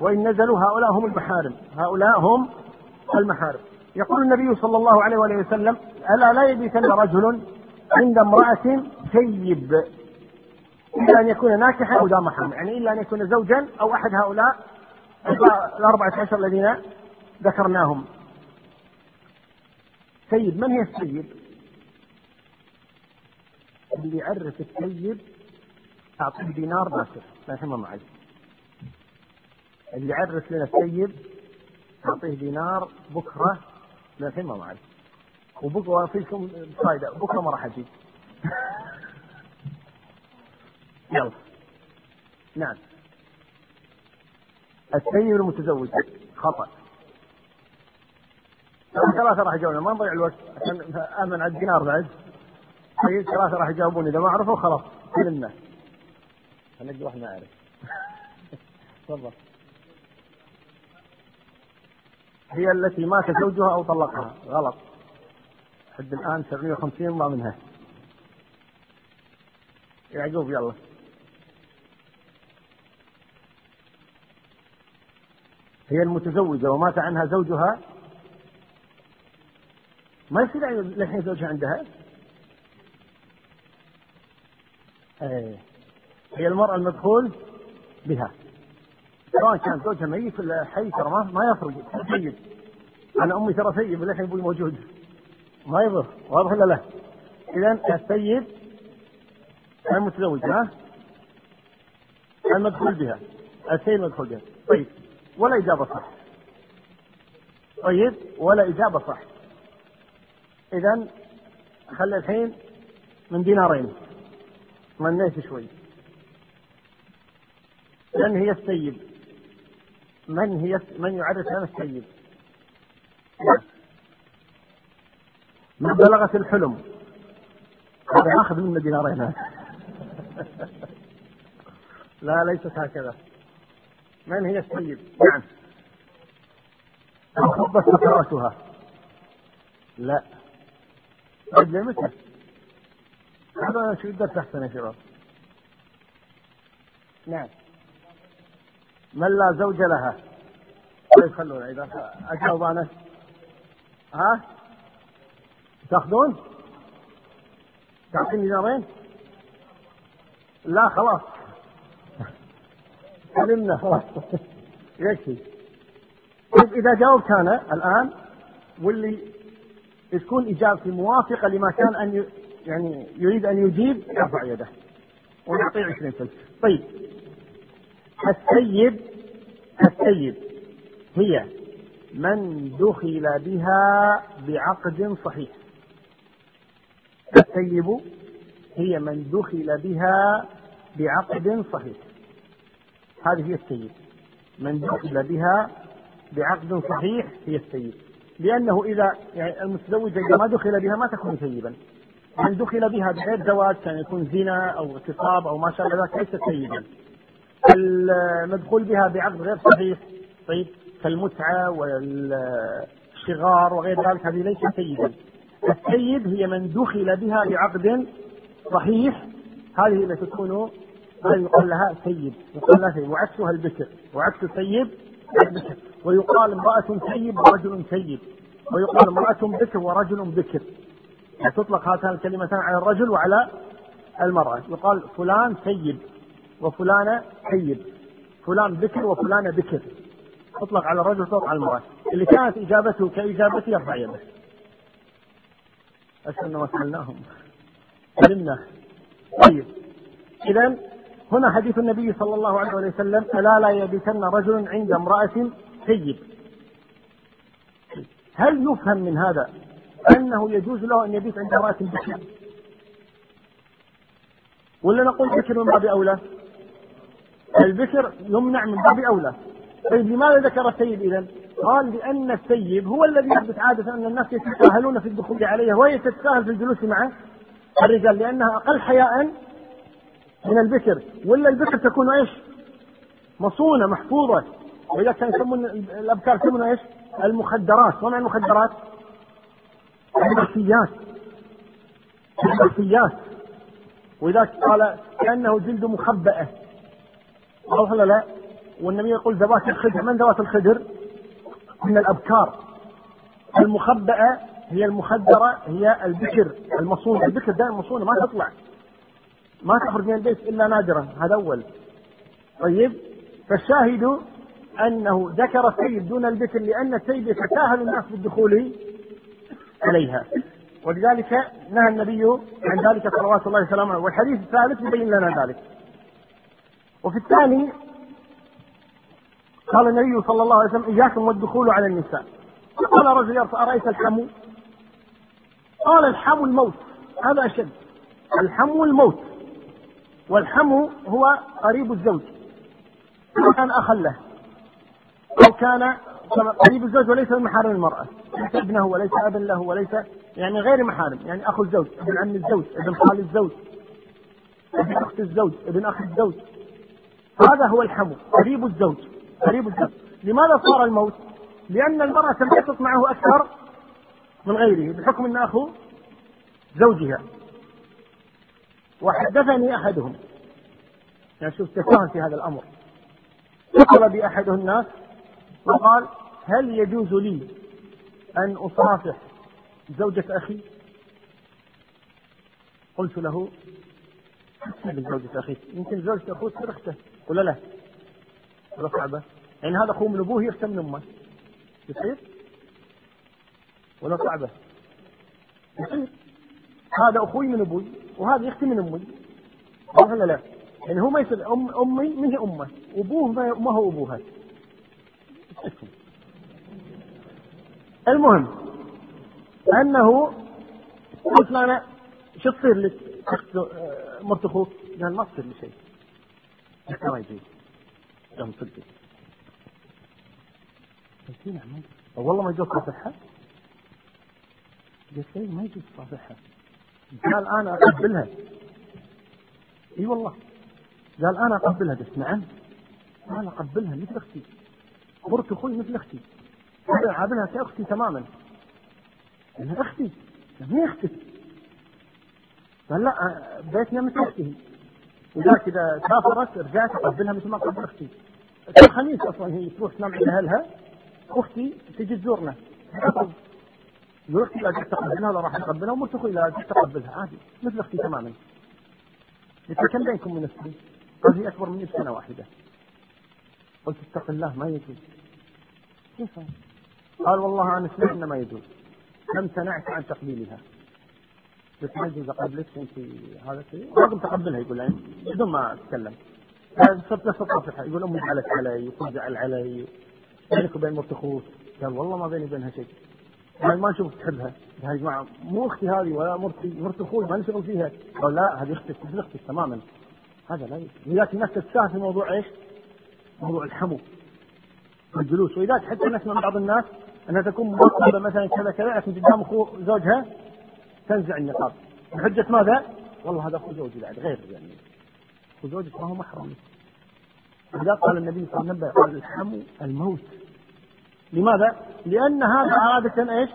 وإن نزلوا هؤلاء هم المحارم. هؤلاء هم المحارم. يقول النبي صلى الله عليه وآله وسلم ألا لا يبيتن رجل عند امرأة سيب إلا أن يكون ناكحا أو ذا محرم يعني إلا أن يكون زوجا أو أحد هؤلاء الأربعة عشر الذين ذكرناهم. سيد من هي السيد؟ اللي يعرف السيد أعطيه دينار باسر لا يهمه معي. اللي يعرف لنا السيد أعطيه دينار بكرة لا يهمه معي. وبكرة فيكم فايدة بكرة ما راح أجي يلا. نعم. السيد المتزوج. خطأ. ثلاثة راح يجاوبون ما نضيع الوقت عشان آمن على الدينار بعد. طيب ثلاثة راح يجاوبون إذا ما عرفوا خلاص سلمنا نجي واحد ما يعرف تفضل. هي التي مات زوجها أو طلقها. غلط. حد الآن 750 ما منها. يعقوب يلا. هي المتزوجة ومات عنها زوجها. ما يصير للحين زوجها عندها؟ إيه. هي المرأة المدخول بها. سواء كان زوجها ميت ولا حي ترى ما, ما يفرق سيد. أنا امي ترى سيد للحين أبوي موجود. ما يضر. واضح ولا لا؟ اذا السيد المتزوج ها؟ المدخول بها. السيد المدخول بها. طيب. ولا إجابة صح. طيب. ولا إجابة صح. اذا خلي الحين من دينارين. منيت شوي؟ من هي السيد؟ من هي من يعرف لنا السيد؟ من بلغت الحلم. هذا ياخذ منا دينارين لا ليست هكذا. من هي السيد؟ نعم. انخفضت سكراتها لا. طيب لمتى؟ هذا شو الدرس أحسن يا شباب؟ نعم. من لا زوج لها؟ طيب خلونا إذا أجاوب أنا. ها؟ تأخذون؟ تعطيني دينارين لا خلاص. سلمنا خلاص. يكفي. طيب إذا جاوبت أنا الآن واللي تكون إجابتي موافقة لما كان أن يعني يريد أن يجيب يرفع يده. ونعطيه 20 سنة طيب السيد السيد هي من دخل بها بعقد صحيح. السيب هي من دخل بها بعقد صحيح. هذه هي السيد. من دخل بها بعقد صحيح هي السيد. لأنه إذا يعني المتزوجة إذا ما دخل بها ما تكون سيبا. من دخل بها بغير زواج كان يكون زنا أو اغتصاب أو ما شابه ذلك ليس سيدا المدخول بها بعقد غير صحيح. طيب كالمتعة والشغار وغير ذلك هذه ليست سيدا السيد هي من دخل بها بعقد صحيح. هذه التي تكون هذه يقال لها سيد؟ يقال لها سيد. وعكسها البكر. وعكس السيد البكر. ويقال امرأة سيد ورجل سيد. ويقال امرأة بكر ورجل بكر. يعني تطلق هاتان الكلمتان على الرجل وعلى المرأة. يقال فلان سيد. وفلانة سيد فلان بكر وفلانة بكر. تطلق على الرجل وتطلق على المرأة. اللي كانت إجابته كإجابتي يرفع يده. أسألنا وسألناهم علمنا طيب. إذا هنا حديث النبي صلى الله عليه وسلم ألا لا يبيتن رجل عند امرأة سيد هل يفهم من هذا أنه يجوز له أن يبيت عند امرأة بكر؟ ولا نقول بكر من باب أولى؟ البكر يمنع من باب أولى. طيب لماذا ذكر السيد إذا قال لأن السيد هو الذي يحدث عادة أن الناس يتساهلون في الدخول عليه وهي تتساهل في الجلوس مع الرجال لأنها أقل حياء من البكر. ولا البكر تكون إيش؟ مصونة محفوظة. وإذا كان يسمون الأبكار يسمون إيش؟ المخدرات. وما المخدرات؟ المخفيات. المخفيات. ولذلك قال كأنه جلد مخبأة. واضح ولا لا؟ والنبي يقول ذوات الخدر. من ذوات الخدر؟ من الأبكار. المخبأة هي المخدرة هي البكر المصونة البكر دائما مصونة ما تطلع. ما تخرج من البيت إلا نادرا. هذا أول. طيب؟ فالشاهد أنه ذكر السيد دون البكر لأن السيد يتساهل الناس بالدخول عليها ولذلك نهى النبي عن ذلك صلوات الله وسلامه والحديث الثالث يبين لنا ذلك. وفي الثاني قال النبي صلى الله عليه وسلم إياكم والدخول على النساء. قال رجل أرأيت الحمو؟ قال الحمو الموت هذا أشد. الحمو الموت والحمو هو قريب الزوج. كان أخا له أو كان قريب الزوج وليس من محارم المرأة. ليس ابنه وليس أبا له وليس يعني غير محارم يعني أخو الزوج ابن عم الزوج ابن خال الزوج ابن أخت الزوج ابن أخ الزوج. هذا هو الحمو قريب الزوج قريب الزوج. لماذا صار الموت؟ لأن المرأة تنبسط معه أكثر من غيره بحكم أن أخو زوجها. وحدثني أحدهم. يعني شوف تفاهم في هذا الأمر. اتصل بأحد الناس وقال هل يجوز لي أن أصافح زوجة أخي؟ قلت له من زوجة أخيك. يمكن زوجة أخوك تصير ولا لا؟ ولا صعبة؟ يعني هذا أخوه من أبوه يختم من أمه يصير؟ ولا صعبة؟ يصير هذا أخوي من أبوي وهذا يختم من أمي ولا لا؟ يعني هو ما يصير أم أمي من هي أمه وأبوه ما هو أبوها المهم أنه قلت له أنا شو تصير لك مرت أخوك؟ قال ما تصير لي شيء. ما يجوز. قام صدق. والله ما يجوز تصافحها؟ قلت لي ما يجوز تصافحها. قال أنا اقبلها. اي والله. قال أنا اقبلها قلت نعم. قال اقبلها مثل أختي. مرت أخوي مثل أختي. هذا عاملها كاختي تماما انها أختي هي أختي قال لا بيتنا مثل اخته وذاك إذا سافرت رجعت اقبلها مثل ما قبل أختي الخميس أصلا هي تروح تنام عند أهلها. أختي تجي تزورنا. يقول أختي تقبلها ولا راح أقبلها ومرت أخوي لا تقبلها عادي مثل أختي تماما. قلت كم بينكم من أختي؟ قال هي أكبر مني بسنة واحدة. قلت اتق الله ما يجوز. كيف؟ قال والله أنا سمعت ما يجوز. امتنعت عن تقبيلها. ما يجوز اقبلك انت هذا الشيء. لازم تقبلها يقول يعني بدون ما أتكلم. صرت نفس الطرف يقول أمي زعلت علي وتزعل علي. بينك وبين مرت أخوك. قال والله ما بيني وبينها شيء. قال ما نشوفك تحبها. يا جماعة مو أختي هذه ولا مرتي مرت أخوي ما نشغل فيها. قال لا هذه أختك مثل أختك تماما. هذا لا لذلك الناس تتساهل في موضوع إيش؟ موضوع الحمو الجلوس ولذلك حتى نسمع من بعض الناس انها تكون مرتبه مثلا كذا كذا لكن قدام اخو زوجها تنزع النقاب. بحجة ماذا؟ والله هذا اخو زوجي بعد غير يعني. اخو زوجك ما هو محرم. لذا قال النبي صلى الله عليه وسلم قال الحم الموت. لماذا؟ لأن هذا عادة إيش؟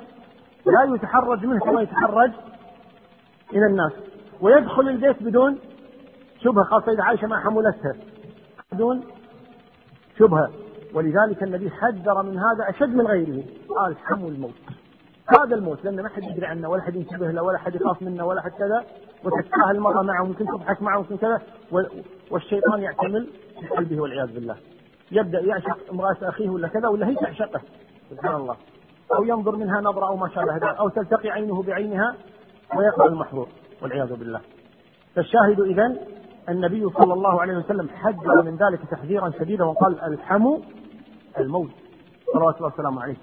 لا يتحرج منه كما يتحرج إلى الناس. ويدخل البيت بدون شبهة. خاصة إذا عائشة ما حملتها بدون شبهة. ولذلك النبي حذر من هذا أشد من غيره. قال حمو الموت. هذا الموت لأن ما حد يدري عنه ولا حد ينتبه له ولا حد يخاف منه ولا حد كذا. وتتساهل المرأة معه ممكن تضحك معه ممكن كذا. والشيطان يعتمل في قلبه والعياذ بالله. يبدأ يعشق امرأة أخيه ولا كذا ولا هي تعشقه. سبحان الله. أو ينظر منها نظرة أو ما شابه ذلك أو تلتقي عينه بعينها ويقع المحظور والعياذ بالله. فالشاهد إذا النبي صلى الله عليه وسلم حذر من ذلك تحذيرا شديدا وقال الحمو الموت. صلوات الله وسلامه عليه.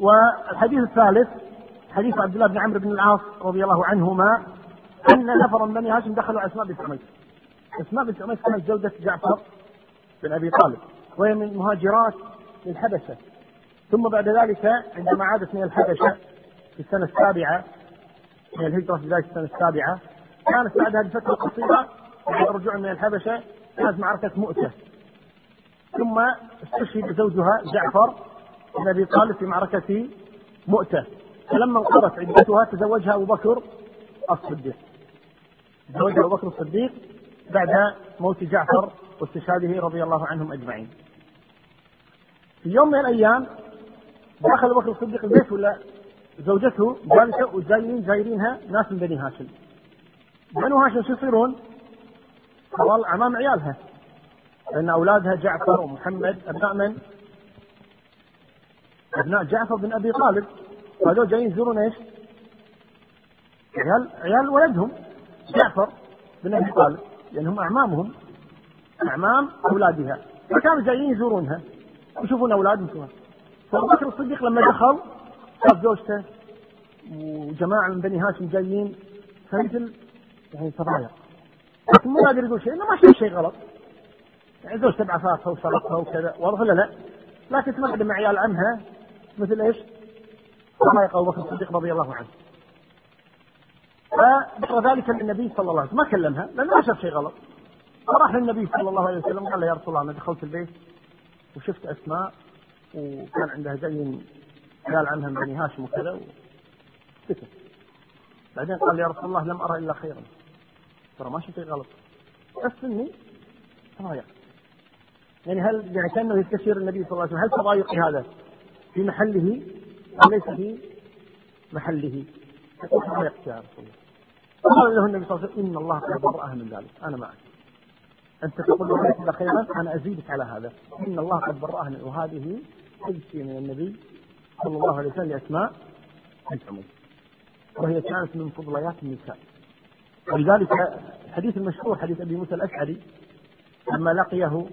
والحديث الثالث حديث عبد الله بن عمرو بن العاص رضي الله عنهما أن نفرا من بني هاشم دخلوا على اسماء بنت عميس اسماء بنت عميس كانت زوجة جعفر بن أبي طالب وهي من مهاجرات للحبشة. ثم بعد ذلك عندما عادت من الحبشة في السنة السابعة من الهجرة في ذلك السنة السابعة كانت بعدها بفتره قصيره بعد الرجوع من الحبشة كانت معركة مؤتة. ثم استشهد زوجها جعفر بن أبي طالب في معركة مؤتة فلما انقضت عدتها تزوجها أبو بكر الصديق تزوجها أبو بكر الصديق بعد موت جعفر واستشهاده رضي الله عنهم أجمعين في يوم من الأيام دخل بكر الصديق البيت ولا زوجته جالسة وجايين زايرينها ناس من بني هاشم بنو هاشم شو يصيرون؟ امام عيالها لأن أولادها جعفر ومحمد أبناء من؟ ابناء جعفر بن أبي طالب. هذول جايين يزورون إيش؟ عيال عيال ولدهم. جعفر بن أبي طالب. لأن هم أعمامهم. أعمام أولادها. فكانوا جايين يزورونها. ويشوفون أولادهم شو فأبو بكر الصديق لما دخل شاف زوجته وجماعة من بني هاشم جايين. فمثل يعني تضايق. لكن ما قادر يقول شيء. إنه ما شاف شيء غلط. يعني زوجته بعفافها وصلتها وكذا. واضح ولا لا؟ لكن تمقدم مع عيال عمها. مثل إيش؟ تضايق ابو بكر الصديق رضي الله عنه. فذكر ذلك للنبي صلى الله عليه وسلم ما كلمها لأنه ما شاف شيء غلط. فراح للنبي صلى الله عليه وسلم قال له يا رسول الله أنا دخلت البيت وشفت أسماء وكان عندها زين قال عنها من بني هاشم وكذا وسكت بعدين قال يا رسول الله لم أرى إلا خيرا. ترى ما شفت شيء غلط. بس إني تضايق يعني هل يعني كأنه يستشير النبي صلى الله عليه وسلم هل تضايقي هذا؟ في محله أو ليس في محله؟ يقول تضايقت يا رسول الله قال له النبي صلى الله عليه وسلم إن الله قد برأها من ذلك. أنا معك. أنت تقول له خيرا أنا أزيدك على هذا. إن الله قد برأها من وهذه تجسي من النبي صلى الله عليه وسلم بنت عميس وهي كانت من فضليات النساء. ولذلك الحديث المشهور حديث أبي موسى الأشعري لما لقيه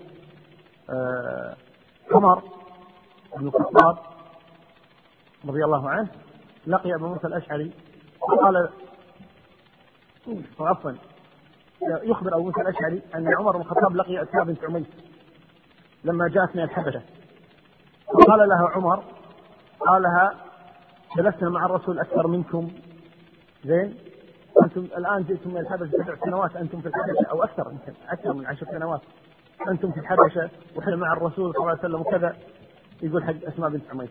آه، عمر بن الخطاب رضي الله عنه لقي أبو موسى الأشعري وقال عفوا يخبر أبو موسى الأشعري أن عمر بن الخطاب لقي اسماء بنت عميس لما جاءت من الحبشة. فقال لها عمر قال لها جلسنا مع الرسول أكثر منكم. زين أنتم الآن جئتم من الحبشة سبع سنوات أنتم في الحبشة أو أكثر يمكن أكثر من عشر سنوات. أنتم في الحبشة وإحنا مع الرسول صلى الله عليه وسلم وكذا. يقول حق أسماء بنت عميس.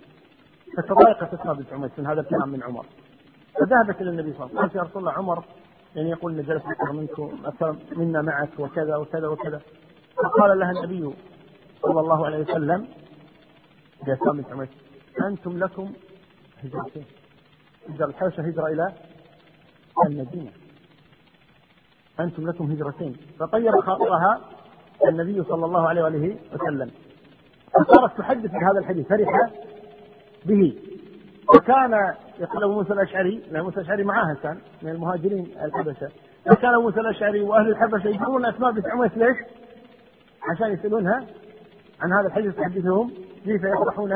فتضايقت أسماء بنت عميس من هذا الكلام من عمر. فذهبت إلى النبي صلى الله عليه وسلم قالت يا رسول الله عمر يعني يقول إن جلس أكثر منكم أكثر منا معك وكذا وكذا وكذا. فقال لها النبي صلى الله عليه وسلم لاسماء بنت عميس أنتم لكم هجرتين هجرة الحبشه هجرة إلى المدينة. أنتم لكم هجرتين. فطيب خاطرها النبي صلى الله عليه وآله وسلم. فصارت تحدث بهذا الحديث فرح به. وكان يقول ابو موسى الأشعري لأن موسى الأشعري معاها كان من المهاجرين الحبشة. فكان ابو موسى الأشعري وأهل الحبشة يذكرون اسماء بنت عميس ليش؟ عشان يسألونها عن هذا الحديث تحدثهم كيف يفرحون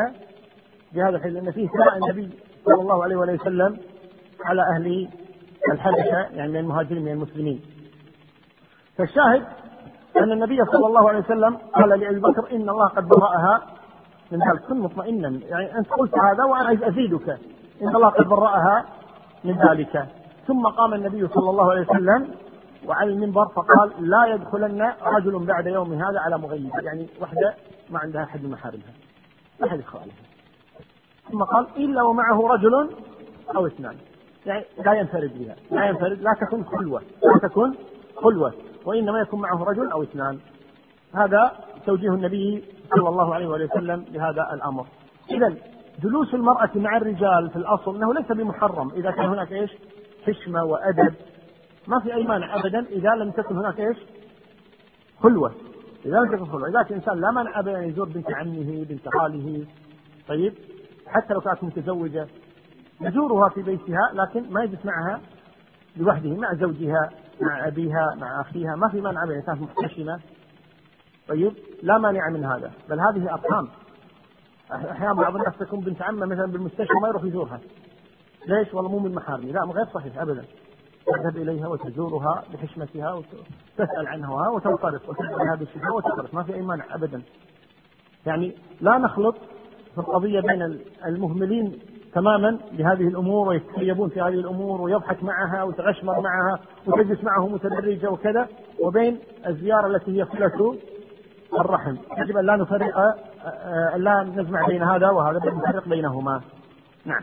بهذا الحديث لأن فيه ثناء النبي صلى الله عليه وآله وسلم على أهل الحبشة يعني من المهاجرين من المسلمين. فالشاهد أن النبي صلى الله عليه وسلم قال لأبي بكر إن الله قد برأها. من ذلك كن مطمئنا. يعني أنت قلت هذا وأنا أزيدك. إن الله قد برأها من ذلك. ثم قام النبي صلى الله عليه وسلم وعلى المنبر فقال لا يدخلن رجل بعد يوم هذا على مغيب. يعني وحدة ما عندها أحد من محارمها ما حد يدخل ثم قال إلا ومعه رجل أو اثنان. يعني لا ينفرد بها. لا ينفرد لا تكن خلوة. لا تكن خلوة. وإنما يكون معه رجل أو اثنان. هذا توجيه النبي صلى الله عليه وسلم لهذا الأمر. إذا جلوس المرأة مع الرجال في الأصل أنه ليس بمحرم. إذا كان هناك إيش؟ حشمة وأدب. ما في أي مانع أبدا إذا لم تكن هناك إيش؟ خلوة. إذا لم تكن خلوة. إذا كان إنسان لا مانع أبدا أن يزور بنت عمه بنت خاله. طيب؟ حتى لو كانت متزوجة. يزورها في بيتها لكن ما يجلس معها لوحده مع زوجها. مع أبيها مع أخيها. ما في مانع أبدا كانت محتشمة طيب لا مانع من هذا. بل هذه أرحام أحيانا بعض الناس تكون بنت عمة مثلا بالمستشفى ما يروح يزورها. ليش؟ والله مو من محارمي. لا غير صحيح أبدا. تذهب إليها وتزورها بحشمتها وتسأل عنها وتنصرف وتسأل هذه الشفاء وتنصرف ما في أي مانع أبدا. يعني لا نخلط في القضية بين المهملين تماما بهذه الأمور ويتخيبون في هذه الأمور ويضحك معها ويتغشمر معها وتجلس معه متدرجة وكذا وبين الزيارة التي هي صله الرحم. يجب أن لا نفرق أن لا نجمع بين هذا وهذا بل نفرق بينهما. نعم.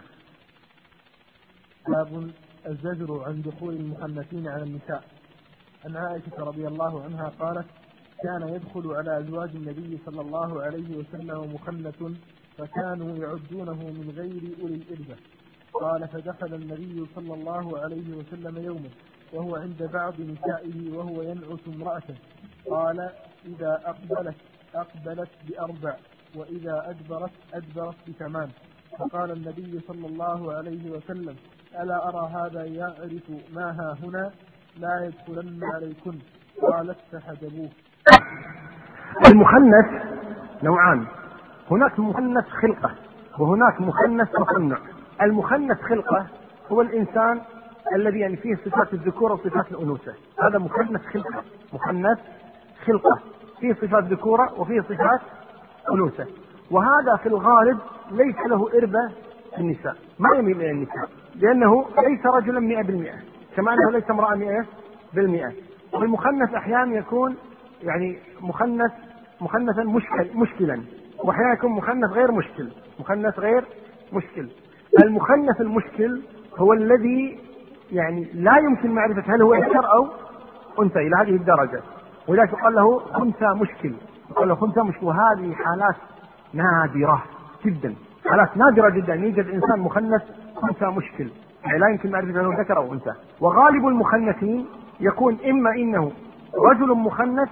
باب الزجر عن دخول المحنثين على النساء. عن عائشة رضي الله عنها قالت كان يدخل على أزواج النبي صلى الله عليه وسلم مخنث فكانوا يعدونه من غير أولي الإربة. قال فدخل النبي صلى الله عليه وسلم يوما وهو عند بعض نسائه وهو ينعس امرأته. قال إذا أقبلت أقبلت بأربع وإذا أدبرت أدبرت بثمان. فقال النبي صلى الله عليه وسلم ألا أرى هذا يعرف ما ها هنا؟ لا يدخلن عليكن. قالت فحجبوه المخنث نوعان. هناك مخنث خلقة وهناك مخنث تصنع المخنث خلقة هو الإنسان الذي يعني فيه صفات الذكورة وصفات الأنوثة. هذا مخنث خلقة. مخنث خلقة. فيه صفات ذكورة وفيه صفات أنوثة. وهذا في الغالب ليس له إربة في النساء. ما يميل إلى النساء. لأنه ليس رجلا مئة بالمئة. كما أنه ليس امرأة مئة بالمئة. والمخنث أحيانا يكون يعني مخنث مخنثا مشكل مشكلا. وأحيانا يكون مخنث غير مشكل. مخنث غير مشكل. المخنث المشكل هو الذي يعني لا يمكن معرفة هل هو ذكر أو أنثى إلى هذه الدرجة. ولذلك يقال له أنثى مشكل. يقال له أنثى مشكل. وهذه حالات نادرة جدا. حالات نادرة جدا. يوجد إنسان مخنث أنثى مشكل. يعني لا يمكن معرفة هل هو ذكر أو أنثى. وغالب المخنثين يكون إما إنه رجل مخنث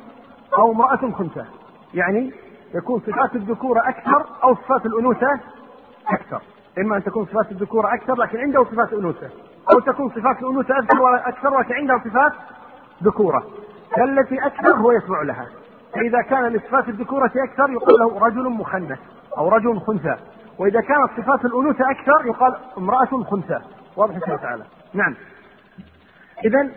أو امرأة خنثى. يعني يكون صفات الذكورة أكثر أو صفات الأنوثة أكثر. إما أن تكون صفات الذكورة أكثر لكن عنده صفات أنوثة أو تكون صفات الأنوثة أكثر أكثر لكن عنده صفات ذكورة. فالتي أكثر هو يتبع لها. فإذا كان لصفات الذكورة أكثر يقال له رجل مخنث أو رجل خنثى. وإذا كانت صفات الأنوثة أكثر يقال امرأة خنثى. واضح الله تعالى نعم. إذا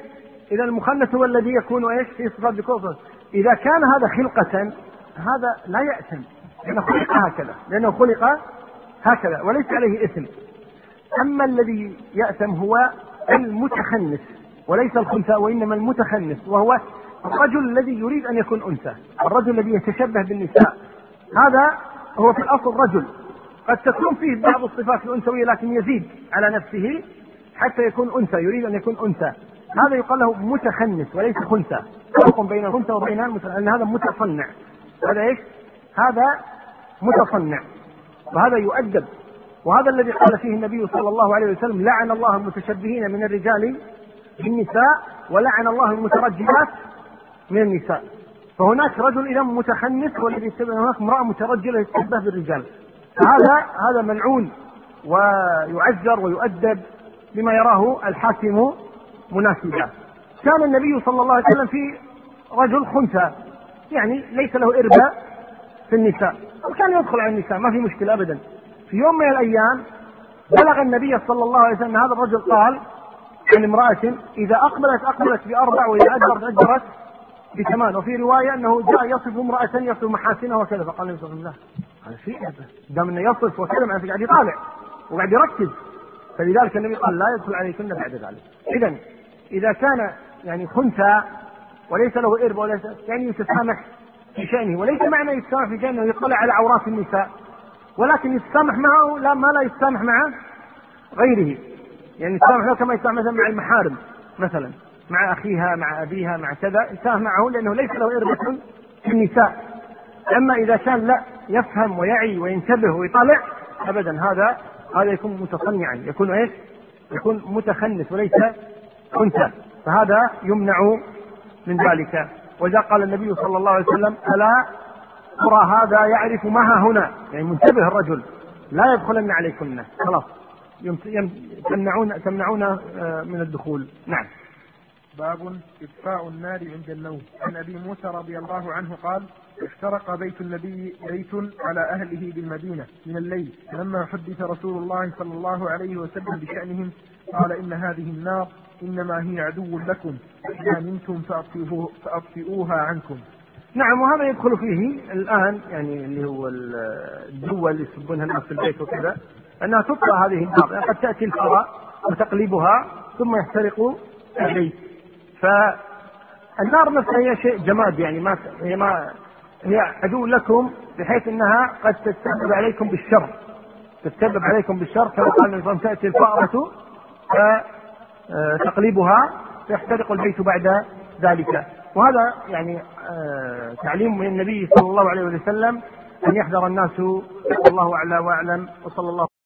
إذا المخنث هو الذي يكون إيش؟ في صفات الذكورة إذا كان هذا خلقة هذا لا يأثم لأنه خلق هكذا لأنه خلق هكذا وليس عليه إثم. أما الذي يأثم هو المتخنث وليس الخنثى وإنما المتخنث وهو الرجل الذي يريد أن يكون أنثى الرجل الذي يتشبه بالنساء. هذا هو في الأصل رجل. قد تكون فيه بعض الصفات الأنثوية لكن يزيد على نفسه حتى يكون أنثى يريد أن يكون أنثى. هذا يقال له متخنث وليس خنثى. فرق بين الخنثى وبين أن هذا متصنع. هذا إيش؟ هذا متصنع. وهذا يؤدب. وهذا الذي قال فيه النبي صلى الله عليه وسلم لعن الله المتشبهين من الرجال بالنساء ولعن الله المترجلات من النساء. فهناك رجل إذا متخنث والذي يتبع هناك امرأة مترجلة يتشبه بالرجال. فهذا هذا ملعون ويعذر ويؤدب بما يراه الحاكم مناسبا. كان النبي صلى الله عليه وسلم في رجل خنثى. يعني ليس له إرباء في النساء. وكان يدخل على النساء ما في مشكلة أبدا. في يوم من الأيام بلغ النبي صلى الله عليه وسلم هذا الرجل قال عن امرأة إذا أقبلت أقبلت بأربع وإذا أدبرت أدبرت بثمان. وفي رواية أنه جاء يصف امرأة يصف محاسنها وكذا فقال النبي صلى الله عليه وسلم هذا في دام إنه يصف وكذا معناته قاعد يطالع وقاعد يركز. فلذلك النبي قال لا يدخل عليكن بعد ذلك. إذا إذا كان يعني خنثى وليس له إرب وليس يعني يتسامح في شأنه. وليس معنى يتسامح في شأنه يطلع على عورات النساء. ولكن يتسامح معه لا ما لا يتسامح مع غيره. يعني يتسامح له كما يتسامح مثلا مع المحارم مثلا. مع أخيها مع أبيها مع كذا. يتسامح معه لأنه ليس له إربة في النساء. أما إذا كان لا يفهم ويعي وينتبه ويطالع أبدا هذا هذا يكون متصنعا. يكون إيش؟ يكون متخنث وليس أنثى. فهذا يمنع من ذلك. وإذا قال النبي صلى الله عليه وسلم ألا ترى هذا يعرف ما ها هنا؟ يعني منتبه الرجل. لا يدخلن عليكن. خلاص. تمنعون تمنعون آه، من الدخول. نعم. باب إطفاء النار عند النوم. عن أبي موسى رضي الله عنه قال افترق بيت النبي بيت على أهله بالمدينة من الليل. فلما حدث رسول الله صلى الله عليه وسلم بشأنهم قال إن هذه النار إنما هي عدو لكم. إذا نمتم فأطفئوها عنكم. نعم وهذا يدخل فيه الآن يعني اللي هو الدول اللي يسبونها الناس في البيت وكذا أنها تطفى هذه النار يعني قد تأتي الفراء وتقلبها ثم يحترق البيت. فالنار نفسها هي شيء جماد يعني ما هي ما هي عدو لكم بحيث إنها قد تتسبب عليكم بالشر. تتسبب عليكم بالشر كما قال النبي تأتي الفأرة فتقلبها فيحترق البيت بعد ذلك. وهذا يعني آه، تعليم من النبي صلى الله عليه وسلم أن يحذر الناس. الله أعلى وأعلم. وصلى الله